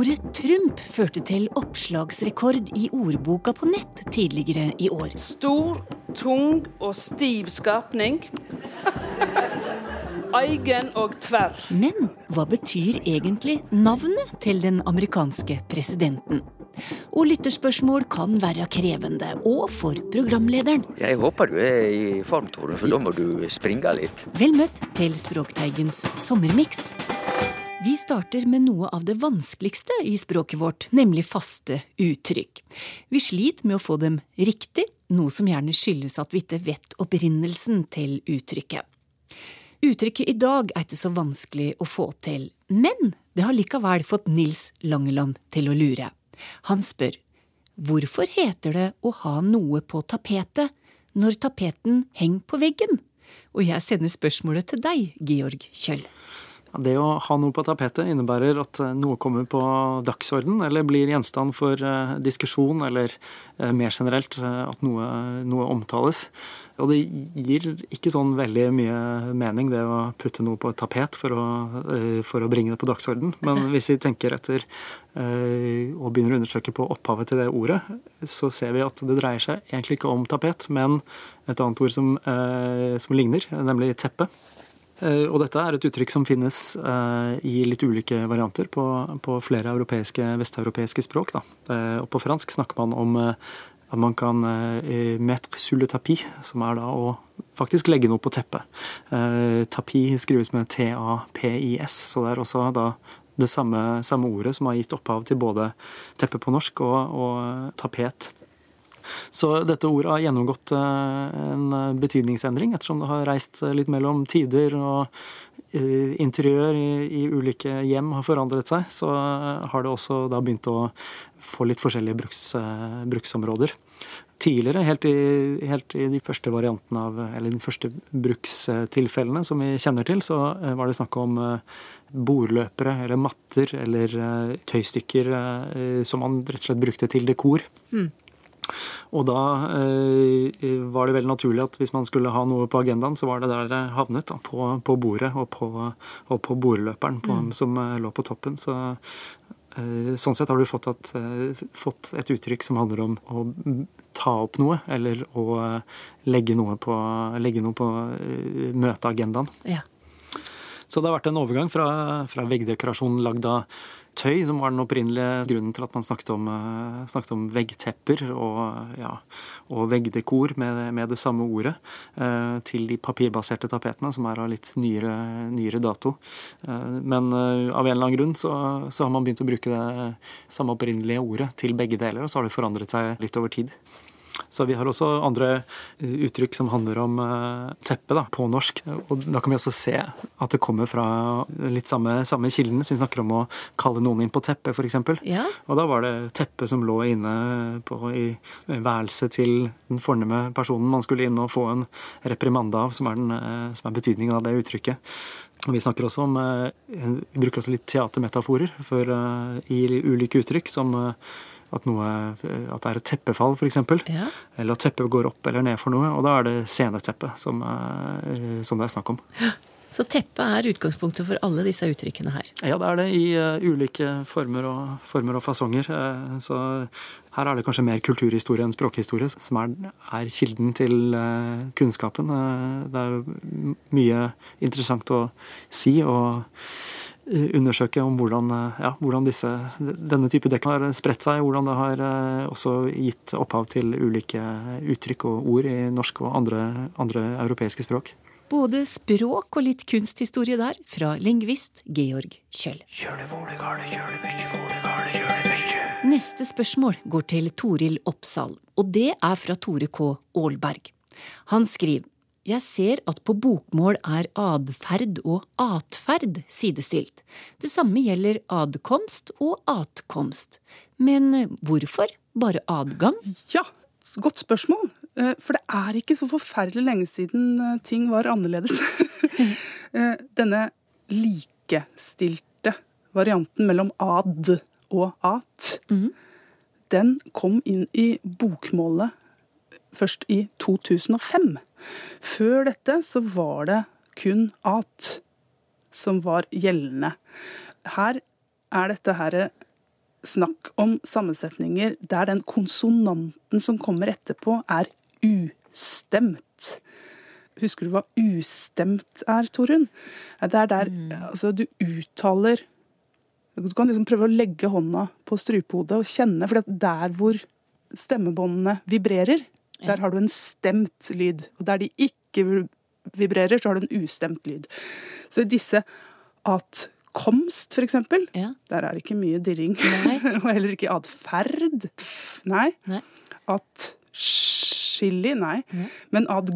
Ordet Trump førte til oppslagsrekord i ordboka på nett tidligere i år. Stor, tung og stiv skapning. Eigen og tverr. Men hva betyr egentlig navnet til den amerikanske presidenten? Og lytterspørsmål kan være krevende, og for programlederen. Jeg håper du er i form, Tore, for da må du springe litt. Vel møtt til Språkteigens sommermiks. Vi starter med noe av det vanskeligste i språket vårt, nemlig faste uttrykk. Vi sliter med å få dem riktig, noe som gjerne skyldes at vi ikke vet opprinnelsen til uttrykket. Uttrykket i dag er ikke så vanskelig å få til, men det har likevel fått Nils Langeland til å lure. Han spør hvorfor heter det å ha noe på tapetet når tapeten henger på veggen? Og jeg sender spørsmålet til deg, Georg Kjøll. Det å ha noe på tapetet innebærer at eh, noe kommer på dagsorden, eller blir gjenstand for eh, diskusjon, eller eh, mer generelt at noe, noe omtales. Og det gir ikke sånn veldig mye mening det å putte noe på et tapet for å, for å bringe det på dagsorden. Men hvis vi tenker etter og begynner å undersøke på opphavet til det ordet, så ser vi at det dreier seg egentlig ikke om tapet, men et annet ord som, som ligner, nemlig teppe. Eh, og dette er et uttrykk som finnes eh, i litt ulike varianter på, på flere europeiske, vesteuropeiske språk. Da. Eh, og på fransk snakker man om at man kan mettre sur le tapis, som er da å faktisk legge noe på teppet. Tapis skrives med T-A-P-I-S, så det er også da det samme, samme, ordet som har gitt opphav til både teppe på norsk og, og tapet så dette ordet har gjennomgått eh, en betydningsendring, ettersom det har reist litt mellom tider og eh, interiør i, i ulike hjem har forandret seg. Så har det også da begynt å få litt forskjellige bruks, eh, bruksområder. Tidligere, helt i, helt i, de første variantene av, eller de første brukstilfellene som vi kjenner til, så var det snakk om bordløpere eller matter eller tøystykker som man rett og slett brukte til dekor. Mm. Og da eh, var det veldig naturlig at hvis man skulle ha noe på agendaen, så var det der det havnet. Da, på, på, bordet og på, og på bordløperen på, mm. som eh, lå på toppen. Så eh, Sånn sett har du fått, at, eh, fått, et uttrykk som handler om å ta opp noe, eller å legge noe på, legge noe på eh, møteagendaen. Ja. Så det har vært en overgang fra, fra veggdekorasjon lagd av tøy, som var den opprinnelige grunnen til at man snakket om, eh, snakket om veggtepper og, ja, og veggdekor med, med, det samme ordet, eh, til de papirbaserte tapetene, som er av litt nyere, nyere dato. Eh, men av en eller annen grunn så, så har man begynt å bruke det samme opprinnelige ordet til begge deler, og så har det forandret seg litt over tid. Så vi har også andre eh, uttrykk som handler om eh, teppe da, på norsk. Og da kan vi også se at det kommer fra litt samme, samme kilden. Så vi snakker om å kalle noen inn på teppet, f.eks. Ja. Og da var det teppet som lå inne på, i værelset til den fornemme personen man skulle inn og få en reprimande av, som er, den, eh, som er betydningen av det uttrykket. Og vi snakker også om Vi bruker også litt teatermetaforer for, i ulike uttrykk, som at, noe, at det er et teppefall, f.eks. Ja. Eller at teppet går opp eller ned for noe. Og da er det sceneteppet som, eh, som det er snakk om. Ja. Så teppet er utgangspunktet for alle disse uttrykkene her? Ja, det er det i uh, ulike former og, former og fasonger. Uh, så her er det kanskje mer kulturhistorie enn språkhistorie som er, er kilden til uh, kunnskapen. det er mye interessant å si. og undersøke om hvordan, eh, ja, hvordan disse, denne type dekk har spredt seg, hvordan det har eh, også gitt opphav til ulike uttrykk og ord i norsk og andre, andre europeiske språk. Både språk og litt kunsthistorie der, fra lingvist Georg Kjøll. Neste spørsmål går til Toril Oppsal, og det er fra Tore K. Aalberg. Han skriver jeg ser at på bokmål er adferd og atferd sidestilt. Det samme gjelder adkomst og atkomst. Men hvorfor bare adgang? Ja, godt spørsmål. Eh, for det er ikke så forferdelig lenge siden eh, ting var annerledes. Eh, denne likestilte varianten mellom ad og at, mm. den kom inn i bokmålet først i 2005. Før dette så var det kun at som var gjeldende. Her er dette her snakk om sammensetninger der den konsonanten som kommer etterpå, er ustemt. Husker du hva ustemt er, Torunn? Det er der altså, du uttaler Du kan liksom prøve å legge hånda på strupehodet og kjenne, for det er der hvor stemmebåndene vibrerer, der har du en stemt lyd. Og der de ikke vibrerer, så har du en ustemt lyd. Så disse atkomst, for eksempel, Ja. der er ikke mye dirring. Nei. og heller ikke atferd. Nei. Nei. Atskillig, nei. Men adg...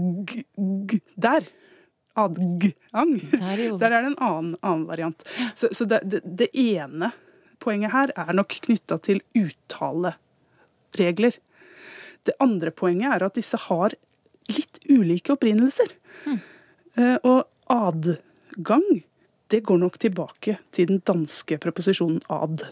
g- Der. Adgang. Der, jo. Der er det en annen, annen variant. Så, så det, det, det ene poenget her er nok knytta til uttaleregler. Det andre poenget er at disse har litt ulike opprinnelser. Eh, Og adgang, det går nok tilbake til den danske preposisjonen ad.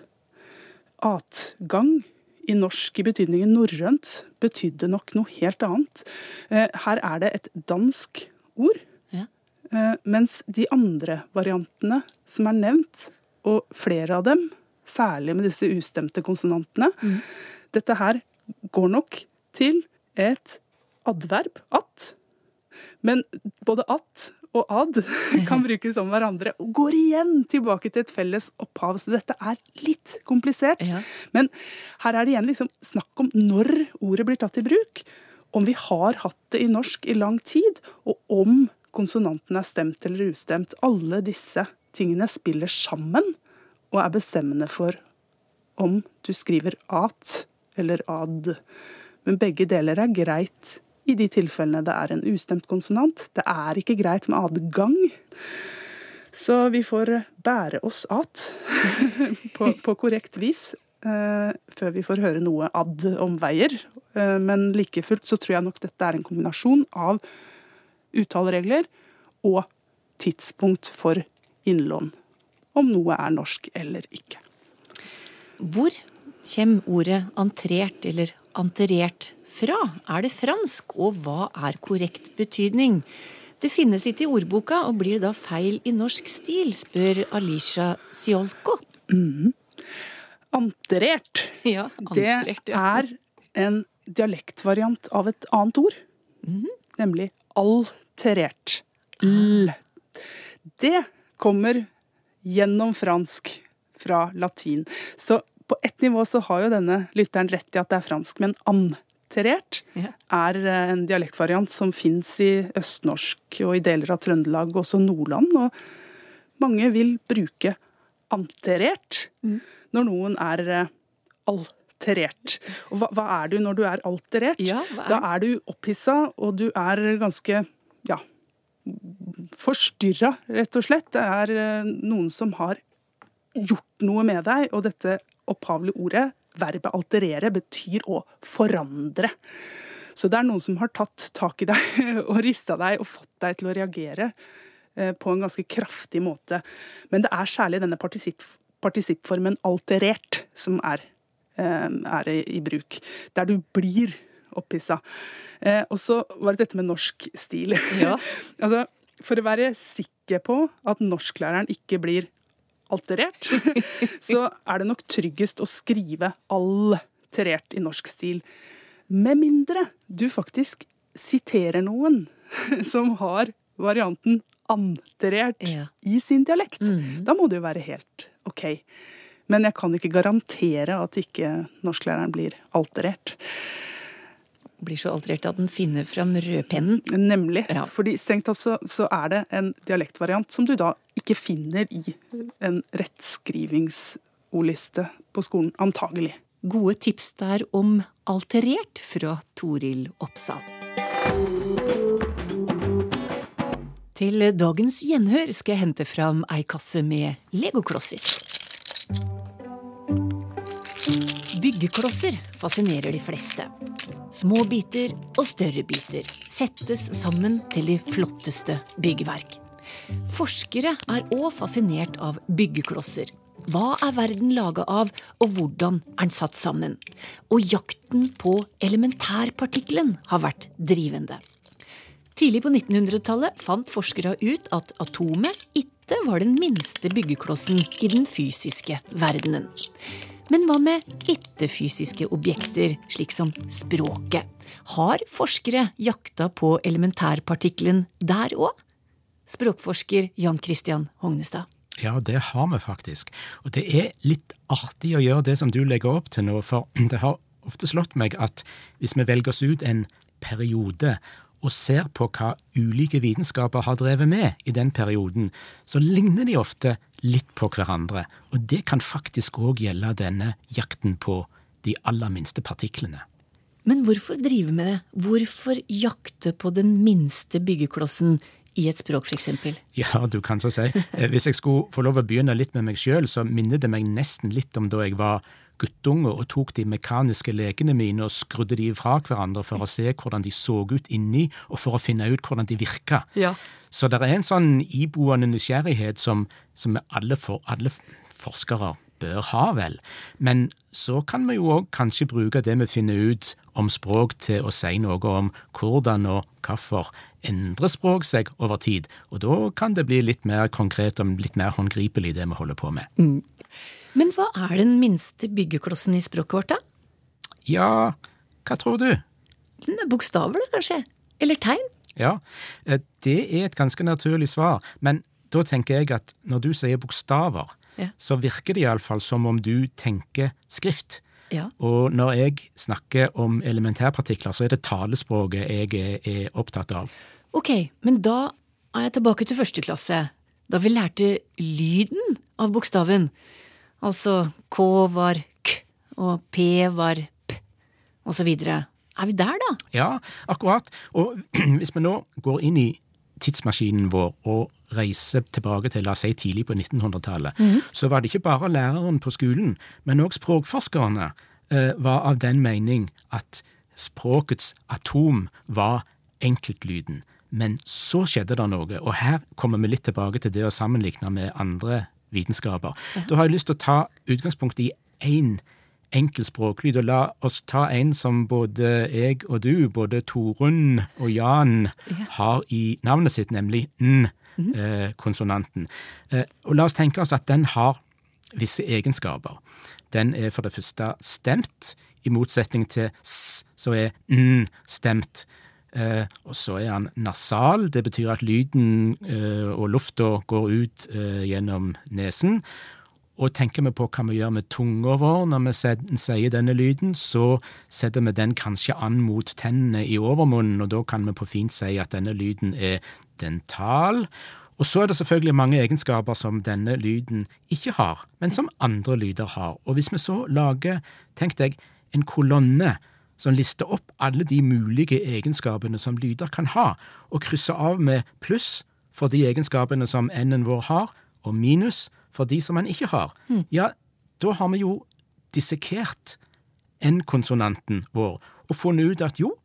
Atgang i norsk i betydningen norrønt betydde nok noe helt annet. Eh, Her er det et dansk ord, Ja. eh, mens de andre variantene som er nevnt, og flere av dem, særlig med disse ustemte konsonantene, dette her går nok til et adverb, at. Men både at og ad kan brukes om hverandre, og går igjen tilbake til et felles opphav. Så dette er litt komplisert. Ja. Men her er det igjen liksom snakk om når ordet blir tatt i bruk, om vi har hatt det i norsk i lang tid, og om konsonanten er stemt eller ustemt. Alle disse tingene spiller sammen og er bestemmende for om du skriver at eller ad. Men begge deler er greit i de tilfellene det er en ustemt konsonant. Det er ikke greit med adgang. Så vi får bære oss at på, på korrekt vis eh, før vi får høre noe ad omveier. Eh, men like fullt så tror jeg nok dette er en kombinasjon av uttaleregler og tidspunkt for innlån. Om noe er norsk eller ikke. Hvor kommer ordet entrert eller anterert fra? Er det fransk, og hva er korrekt betydning? Det finnes ikke i ordboka, og blir det da feil i norsk stil, spør Alicia Siolko. Anterert, Ja, det entrert, ja. er en dialektvariant av et annet ord. Nemlig alterert. L. Det kommer gjennom fransk fra latin. Så på ett nivå så har jo denne lytteren rett i at det er fransk, men anterert Ja. er eh, en dialektvariant som fins i østnorsk og i deler av Trøndelag, også Nordland. Og mange vil bruke anterert når noen er eh, alterert. Og hva, hva er du når du er alterert? Ja, er Da er du opphissa, og du er ganske ja, forstyrra, rett og slett. Det er eh, noen som har gjort noe med deg, og dette opphavlige ordet, verbet alterere, betyr å forandre. Så det er noen som har tatt tak i deg og rista deg og fått deg til å reagere eh, på en ganske kraftig måte. Men det er særlig denne partisippformen alterert som er, eh, er i, bruk. Der du blir opphissa. Eh, og så var det dette med norsk stil. Ja. altså, for å være sikker på at norsklæreren ikke blir alterert, så er det nok tryggest å skrive alterert i norsk stil. Med mindre du faktisk siterer noen som har varianten anterert Ja. i sin dialekt. Da må det jo være helt OK. Men jeg kan ikke garantere at ikke norsklæreren blir alterert. Blir så alterert at den finner fram rødpennen. Nemlig. Ja. Fordi strengt tatt så, så er det en dialektvariant som du da ikke finner i en rettskrivingsordliste på skolen, antagelig. Gode tips der om alterert fra Toril Oppsal. Til dagens gjenhør skal jeg hente fram ei kasse med legoklosser. Byggeklosser fascinerer de fleste. Små biter og større biter settes sammen til de flotteste byggverk. Forskere er òg fascinert av byggeklosser. Hva er verden laga av, og hvordan er den satt sammen? Og jakten på elementærpartikkelen har vært drivende. Tidlig på 1900-tallet fant forskere ut at atomet ikke var den minste byggeklossen i den fysiske verdenen. Men hva med ikke-fysiske objekter, slik som språket? Har forskere jakta på elementærpartikkelen der òg? Språkforsker Jan Christian Hognestad. Ja, det har vi faktisk. Og det er litt artig å gjøre det som du legger opp til nå, for det har ofte slått meg at hvis vi velger oss ut en periode og ser på hva ulike vitenskaper har drevet med i den perioden, så ligner de ofte litt på hverandre. Og det kan faktisk òg gjelde denne jakten på de aller minste partiklene. Men hvorfor drive med det? Hvorfor jakte på den minste byggeklossen i et språk, f.eks.? Ja, du kan så si. Eh, hvis jeg skulle få lov å begynne litt med meg sjøl, så minner det meg nesten litt om da jeg var guttunge og tok de mekaniske lekene mine og skrudde de fra hverandre for å se hvordan de så ut inni, og for å finne ut hvordan de virka. Ja. Så det er en sånn iboende nysgjerrighet som, som alle, for, alle forskere bør ha, vel. Men så kan vi jo òg kanskje bruke det vi finner ut om språk til å si noe om hvordan og hvorfor endrer språk seg over tid, og da kan det bli litt mer konkret og litt mer håndgripelig, det vi holder på med. Mm. Men hva er den minste byggeklossen i språket vårt, da? Ja, hva tror du? Bokstaver, da, kanskje? Eller tegn? Ja, eh, det er et ganske naturlig svar, men da tenker jeg at når du sier bokstaver, ja. så virker det iallfall som om du tenker skrift. Ja. Og når jeg snakker om elementærpartikler, så er det talespråket jeg er, er opptatt av. Ok, men da er jeg tilbake til første klasse, da vi lærte lyden av bokstaven. Altså K var K, og P var P, og så videre. Er vi der, da? Ja, akkurat. Og hvis vi nå går inn i tidsmaskinen vår og reiser tilbake til la oss si tidlig på 1900-tallet, mm. så var det ikke bare læreren på skolen, men òg språkforskerne eh, var av den mening at språkets atom var enkeltlyden. Men så skjedde det noe, og her kommer vi litt tilbake til det å sammenligne med andre vitenskaper. Ja. Da har jeg lyst til å ta utgangspunkt i én enkel språklyd, og la oss ta en som både jeg og du, både Torunn og Jan, ja. har i navnet sitt, nemlig n-konsonanten. Mhm. Eh, og la oss tenke oss at den har visse egenskaper. Den er for det første stemt, i motsetning til s, så er n stemt. Eh, og så er han nasal, det betyr at lyden eh, og lufta går ut eh, gjennom nesen. Og tenker vi på hva vi gjør med tunga vår når vi sier denne lyden, så setter vi den kanskje an mot tennene i overmunnen, og da kan vi på fint si at denne lyden er dental. Og så er det selvfølgelig mange egenskaper som denne lyden ikke har, men som andre lyder har. Og hvis vi så lager, tenk deg, en kolonne som lister opp alle de mulige egenskapene som lyder kan ha, og krysser av med pluss for de egenskapene som n-en vår har, og minus for de som den ikke har, mm. ja, da har vi jo dissekert n-konsonanten vår og funnet ut at jo,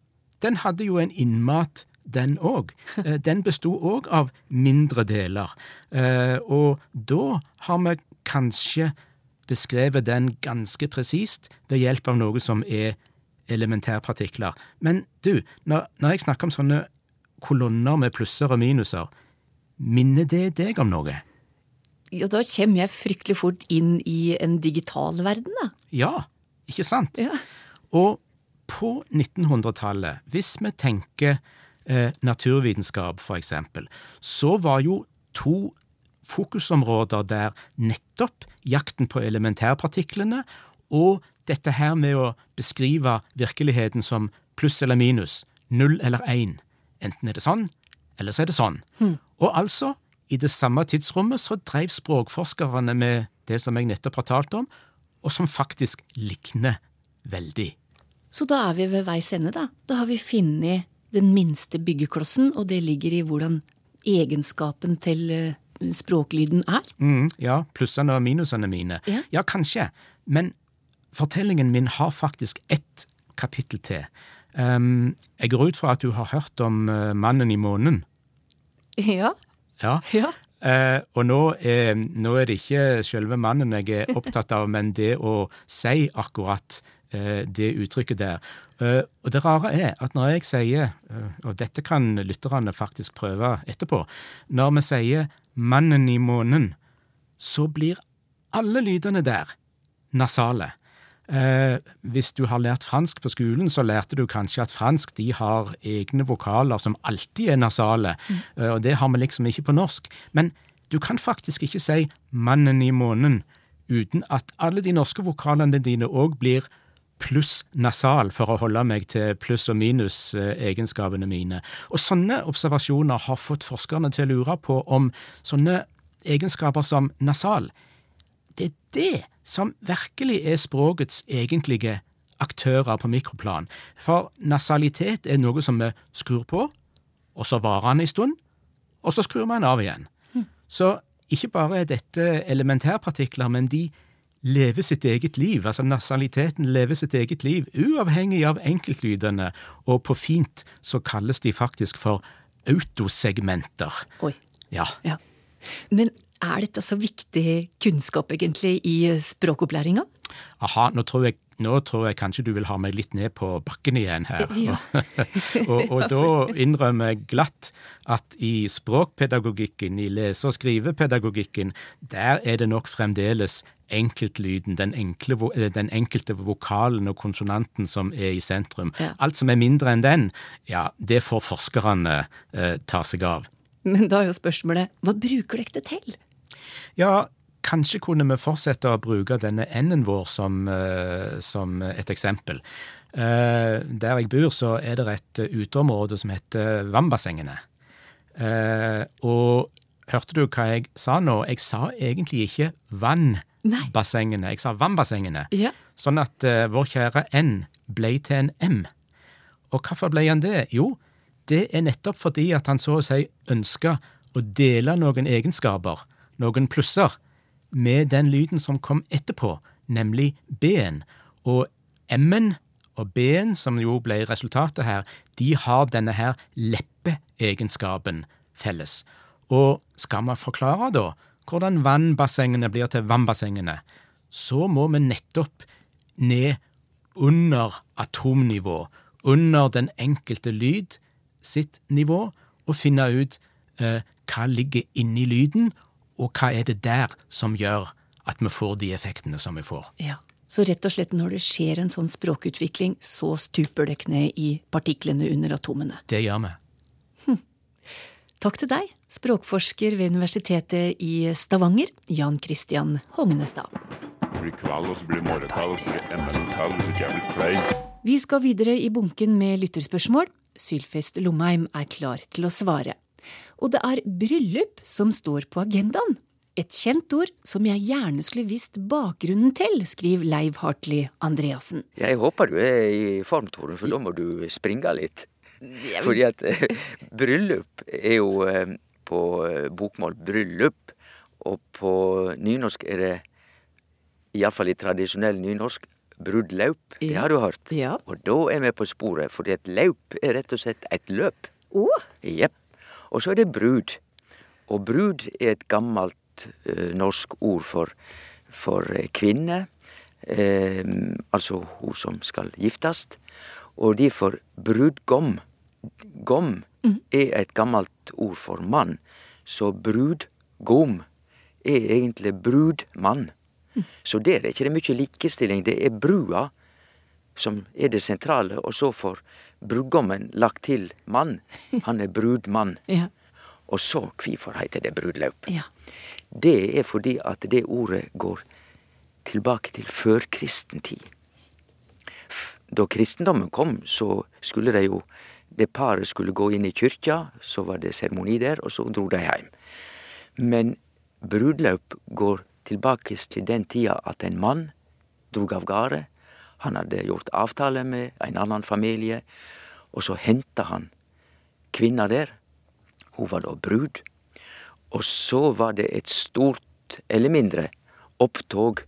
den hadde jo en innmat, den òg. Eh, den besto òg av mindre deler. Eh, og da har vi kanskje beskrevet den ganske presist ved hjelp av noe som er elementærpartikler. Men du, når, når jeg snakker om sånne kolonner med plusser og minuser, minner det deg om noe? Ja, da kommer jeg fryktelig fort inn i en digital verden, da. Ja, ikke sant? Ja. Og på 1900-tallet, hvis vi tenker eh, naturvitenskap for eksempel, så var jo to fokusområder der nettopp jakten på elementærpartiklene og dette her med å beskrive virkeligheten som pluss eller minus, null eller én. Enten er det sånn, eller så er det sånn. Hmm. Og altså, i det samme tidsrommet så dreiv språkforskerne med det som jeg nettopp har talt om, og som faktisk likner veldig. Så da er vi ved veis ende, da. Da har vi funnet den minste byggeklossen, og det ligger i hvordan egenskapen til eh, språklyden er? Mm, ja, plussene og minusene mine. Ja. ja, kanskje. Men fortellingen min har faktisk ett kapittel til. Um, jeg går ut fra at du har hørt om uh, Mannen i månen? Ja. Ja. ja. Uh, og nå er, nå er, det ikke selve mannen jeg er opptatt av, men det å si akkurat uh, det uttrykket der. Og det rare er at når jeg sier, og dette kan lytterne faktisk prøve etterpå, når vi sier 'mannen i månen', så blir alle lydene der nasale. Eh, hvis du har lært fransk på skolen, så lærte du kanskje at fransk de har egne vokaler som alltid er nasale, eh, og det har vi liksom ikke på norsk. Men du kan faktisk ikke si 'mannen i månen' uten at alle de norske vokalene dine òg blir pluss nasal, for å holde meg til pluss- og minus-egenskapene mine. Og sånne observasjoner har fått forskerne til å lure på om sånne egenskaper som nasal, det er det som virkelig er språkets egentlige aktører på mikroplan. For nasalitet er noe som vi skrur på, og så varer han en stund, og så skrur man av igjen. Så ikke bare er dette elementærpartikler, men de lever sitt eget liv. Altså nasaliteten lever sitt eget liv, uavhengig av enkeltlydene, og på fint så kalles de faktisk for autosegmenter. Oi. Ja. Ja. Men er dette så viktig kunnskap egentlig i språkopplæringa? Aha, nå tror, jeg, nå tror jeg kanskje du vil ha meg litt ned på bakken igjen her. Ja. og, og da innrømmer jeg glatt at i språkpedagogikken, i lese- og skrivepedagogikken, der er det nok fremdeles enkeltlyden, den, enkle, eh, den enkelte vokalen og konsonanten som er i sentrum. Ja. Alt som er mindre enn den, ja, det får forskerne eh, ta seg av. Men da er jo spørsmålet hva bruker dere det til? Ja, kanskje kunne vi fortsette å bruke denne n-en vår som, eh, som et eksempel. Eh, der jeg bor, så er det et eh, uteområde som heter Vannbassengene. Og hørte du hva jeg sa nå? Jeg sa egentlig ikke vannbassengene, jeg sa vannbassengene. Ja. Sånn at vår kjære N ble til en M. Og hvorfor ble han det? Jo, det er nettopp fordi at han så å si ønska å dele noen egenskaper, noen plusser, med den lyden som kom etterpå, nemlig B-en. Og M-en og B-en, som jo ble resultatet her, de har denne her leppeegenskapen felles. Og skal man forklare da hvordan vannbassengene blir til vannbassengene, så må vi nettopp ned under atomnivå, under den enkelte lyd sitt nivå, og finne ut eh, hva ligger inni lyden, og hva er det der som gjør at vi får de effektene som vi får. Ja. Så rett og slett når det skjer en sånn språkutvikling, så stuper det kne i partiklene under atomene. Det gjør vi. Takk til deg, språkforsker ved Universitetet i Stavanger, Jan Christian Hognestad. Blir kveld, og så blir det og så blir det ML-tall, hvis ikke jeg blir klein. Vi skal videre i bunken med lytterspørsmål. Sylfest Lomheim er klar til å svare. Og det er bryllup som står på agendaen. Et kjent ord som jeg gjerne skulle visst bakgrunnen til, skriver Leiv Hartley Andreassen. Jeg håper du er i form, Tore, for da må du springe litt. Fordi at eh, bryllup er jo eh, på eh, bokmål bryllup, og på nynorsk er det, iallfall i tradisjonell nynorsk, brudlaup. Det har du hørt. Ja. Og da er vi på sporet, fordi et laup er rett og slett et løp. Å, Jepp. Og så er det brud. Og brud er et gammelt eh, norsk ord for, for eh, kvinne. Eh, altså hun som skal giftes. Og derfor brudgom. Gom er et gammelt ord for mann. Så brudgom er egentlig brudmann. Så der er ikke det mye likestilling. Det er brua som er det sentrale, og så får brudgommen lagt til mann. Han er brudmann. ja, Og så hvorfor heter det brudlaup? ja. Det er fordi at det ordet går tilbake til førkristen tid. Da kristendommen kom, så skulle de jo Det paret skulle gå inn i kyrkja, så var det seremoni der, og så dro de hjem. Men brudlaup går tilbake til den tida at en mann drog av gårde. Han hadde gjort avtale med en annen familie, og så henta han kvinna der. Hun var da brud. Og så var det et stort, eller mindre, opptog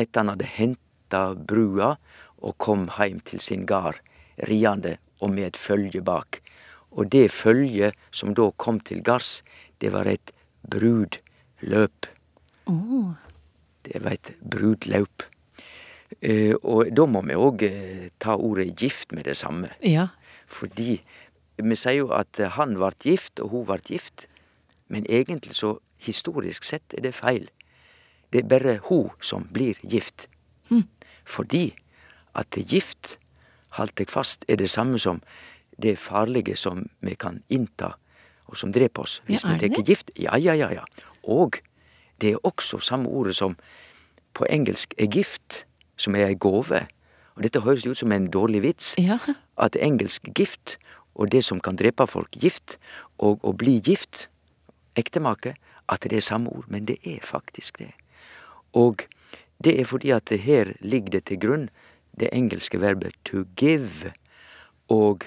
etter han hadde henta brua og kom heim til sin gard, riende og med et følge bak. Og det følget som da kom til gards, det var et brudløp. Oh. Det var et brudlaup. Eh, og da må vi òg eh, ta ordet gift med det samme. ja. Fordi vi sier jo at han ble gift, og hun ble gift. Men egentlig så, historisk sett, er det feil. Det er bare hun som blir gift. Fordi at gift, holdt jeg fast, er det samme som det farlige som vi kan innta, og som dreper oss hvis Ja, vi tar gift. Ja, ja, ja, ja. Og det er også samme ordet som på engelsk er gift, som er ei gåve. Og dette høres ut som en dårlig vits. Ja. At engelsk gift, og det som kan drepe folk, gift, og å bli gift, ektemake, at det er samme ord. Men det er faktisk det. Og det er fordi at her ligger det til grunn det engelske verbet to give. Og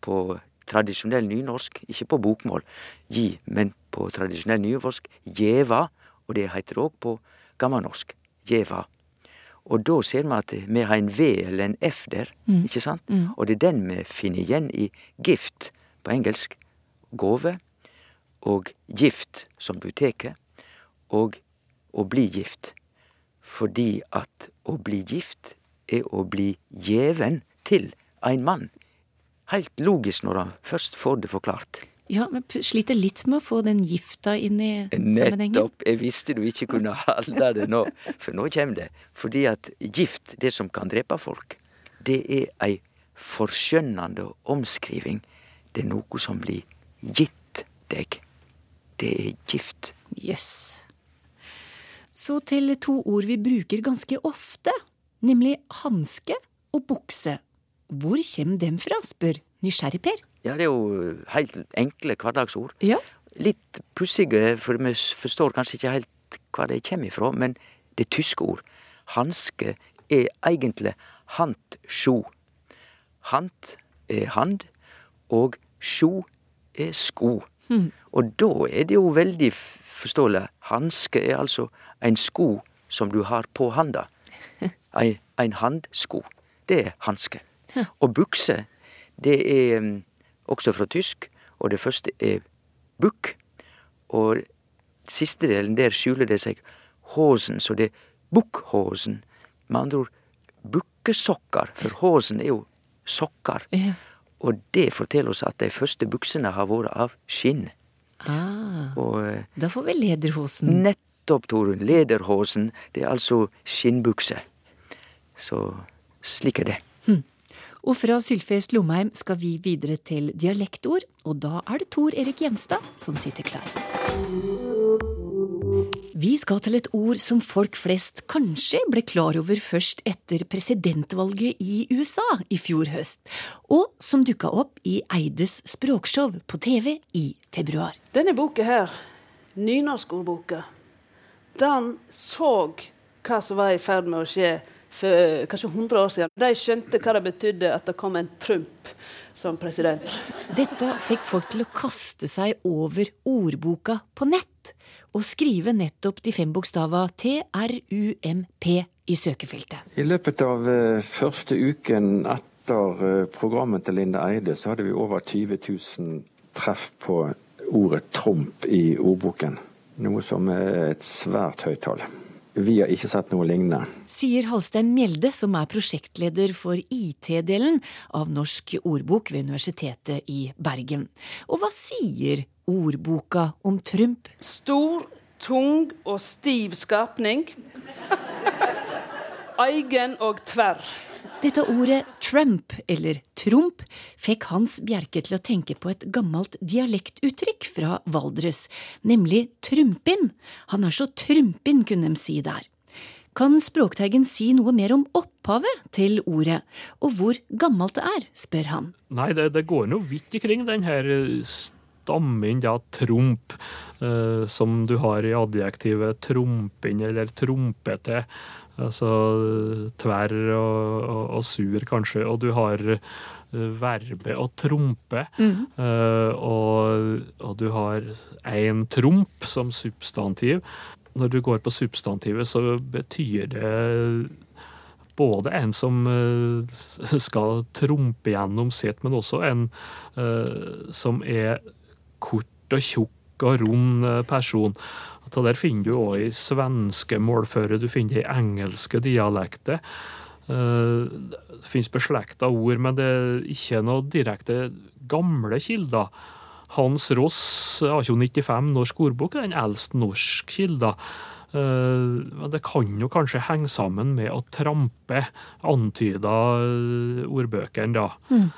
på tradisjonell nynorsk, ikke på bokmål, gi, men på tradisjonell nynorsk, gjeva, og det heter òg på gammelnorsk, gjeva. Og da ser vi at vi har en V eller en F der, ikke sant? Og det er den vi finner igjen i gift på engelsk. Gåve og gift, som du tar, og å bli gift. Fordi at å bli gift er å bli gjeven til ein mann. Helt logisk når han først får det forklart. Ja, men sliter litt med å få den gifta inn i sammenhengen. Nettopp. Jeg visste du ikke kunne holde det nå, for nå kommer det. Fordi at gift, det som kan drepe folk, det er ei forskjønnende omskriving. Det er noe som blir gitt deg. Det er gift. Jøss. Så til to ord vi bruker ganske ofte, nemlig hanske og bukse. Hvor kommer dem fra, spør nysgjerrig Per. Ja, det er jo helt enkle hverdagsord. Ja. Litt pussige, for vi forstår kanskje ikke helt hva de kommer ifra, men det er tyske ord. Hanske er egentlig handsjo. Hand er hand, og sjo er sko. Og da er det jo veldig forståelig. Hanske er altså en sko som du har på handa. Ein, ein handsko. Det er hanske. Og bukse, det er mm, også fra tysk, og det første er bukk. Og siste delen, der skjuler det seg hosen, så det er Buchhosen. Med andre ord bukkesokker, for hosen er jo sokker. Ja. Og det forteller oss at de første buksene har vært av skinn. Ah, Og eh, da får vi lederhosen. nettopp, Torunn, lederhosen, det er altså skinnbukse. Så slik er det. Og fra Sylfest Lomheim skal vi videre til dialektord, og da er det Tor Erik Gjenstad som sitter klar. Vi skal til et ord som folk flest kanskje ble klar over først etter presidentvalget i USA i fjor høst, og som dukka opp i Eides språkshow på TV i februar. Denne boka her, nynorskordboka, den så hva som var i ferd med å skje for kanskje 100 år siden. De skjønte hva det betydde at det kom en Trump som president. Dette fikk folk til å kaste seg over ordboka på nett og skrive nettopp de fem bokstava TRUMP i søkefeltet. I løpet av eh, første uken etter eh, programmet til Linda Eide, så hadde vi over 20 000 treff på ordet Trump i ordboken. Noe som er et svært høyt tall. Vi har ikke sett noe lignende. Sier Halstein Mjelde, som er prosjektleder for IT-delen av Norsk ordbok ved Universitetet i Bergen. Og hva sier ordboka om Trump? Stor, tung og stiv skapning. Eigen og tverr. Dette ordet Trump, eller Trump, fikk Hans Bjerke til å tenke på et gammelt dialektuttrykk fra Valdres, nemlig trumpin. Han er så trumpin, kunne de si der. Kan Språkteigen si noe mer om opphavet til ordet, og hvor gammelt det er, spør han. Nei, det, det går nå vidt ikring den her stammen, ja, tromp, eh, som du har i adjektivet trompin eller trompete. Altså tverr og, og, og sur, kanskje. Og du har verbe og trompe. trompe. Uh, og, og du har en tromp som substantiv. Når du går på substantivet, så betyr det både en som eh, skal trompe gjennom sitt, men også en uh, som er kort og tjukk og rund eh, person. Det der finner du òg i svenske målføre, du finner det i engelske dialekter. Eh, Det finnes beslekta ord, men det er ikke noe direkte gamle kilder. Hans Ross, 1895, norsk ordbok, er den eldste norsk kilda. Men det kan jo kanskje henge sammen med å trampe, antyda ordbøkene, da. Mm.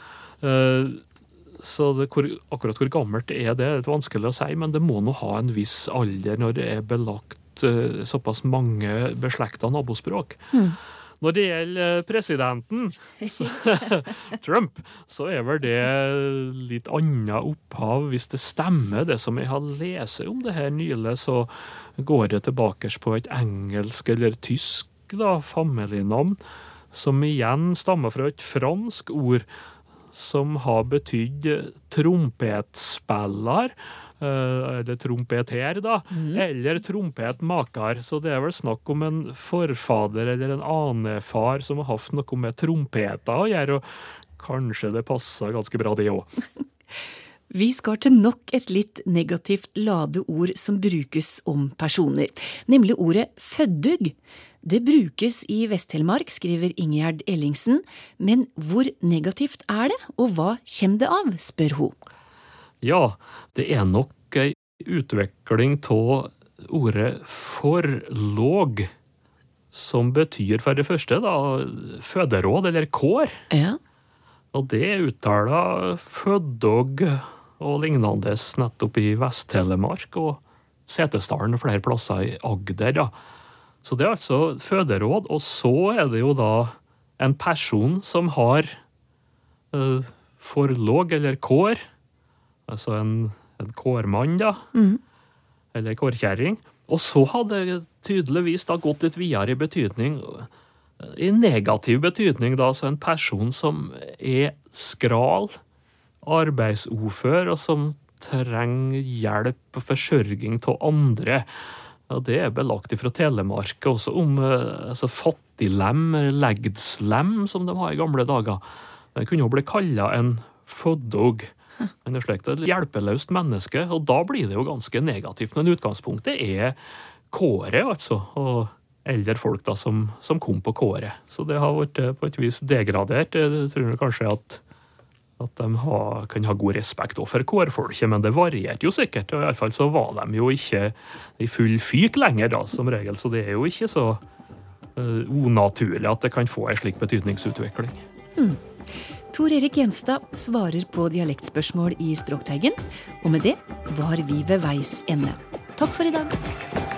Så det, hvor, akkurat hvor gammelt er det, er litt vanskelig å si, men det må nå ha en viss alder når det er belagt uh, såpass mange beslekta nabospråk. Mm. Når det gjelder presidenten, så, Trump, så er vel det litt annet opphav, hvis det stemmer, det som jeg har lest om det her nylig, så går det tilbake på et engelsk eller tysk da, familienavn, som igjen stammer fra et fransk ord som har betydd trompetspiller. Eh, eller trompeter, da. Mm. Eller trompetmaker. Så det er vel snakk om en forfader eller en anefar som har hatt noe med trompeter å gjøre. Og kanskje det passer ganske bra, det òg. Vi skal til nok et litt negativt lade ord som brukes om personer, nemlig ordet føddug. Det brukes i Vest-Telemark, skriver Ingjerd Ellingsen, men hvor negativt er det, og hva kommer det av, spør hun. Ja, det er nok ei utvikling av ordet forlåg, som betyr for det første da føderåd eller kår. Ja. Og det uttaler føddog og lignende nettopp i Vest-Telemark og Setesdalen og flere plasser i Agder. da. Så det er altså føderåd, og så er det jo da en person som har uh, forlåg eller kår, altså en, en kårmann, da, mm. eller kårkjerring. Og så hadde det tydeligvis da gått litt videre i betydning, i negativ betydning, da, altså en person som er skral, arbeidsofør, og som trenger hjelp og forsørging av andre. Ja, Det er belagt fra Telemark, også om eh, altså, fattiglem, eller legdslem, som de har i gamle dager. Det kunne jo bli kalla en foddog. Men det er slik et hjelpeløst menneske, og da blir det jo ganske negativt. Men utgangspunktet er kåret, altså. Og eldre folk da som, som kom på kåret. Så det har vært eh, på et vis degradert. Jeg tror kanskje at at de ha, kan ha god respekt for kårfolket, men det varierte jo sikkert. og Iallfall så var de jo ikke i full fyk lenger, da, som regel. Så det er jo ikke så uh, unaturlig at det kan få en slik betydningsutvikling. Mm. Tor Erik Gjenstad svarer på dialektspørsmål i Språkteigen. Og med det var vi ved veis ende. Takk for i dag.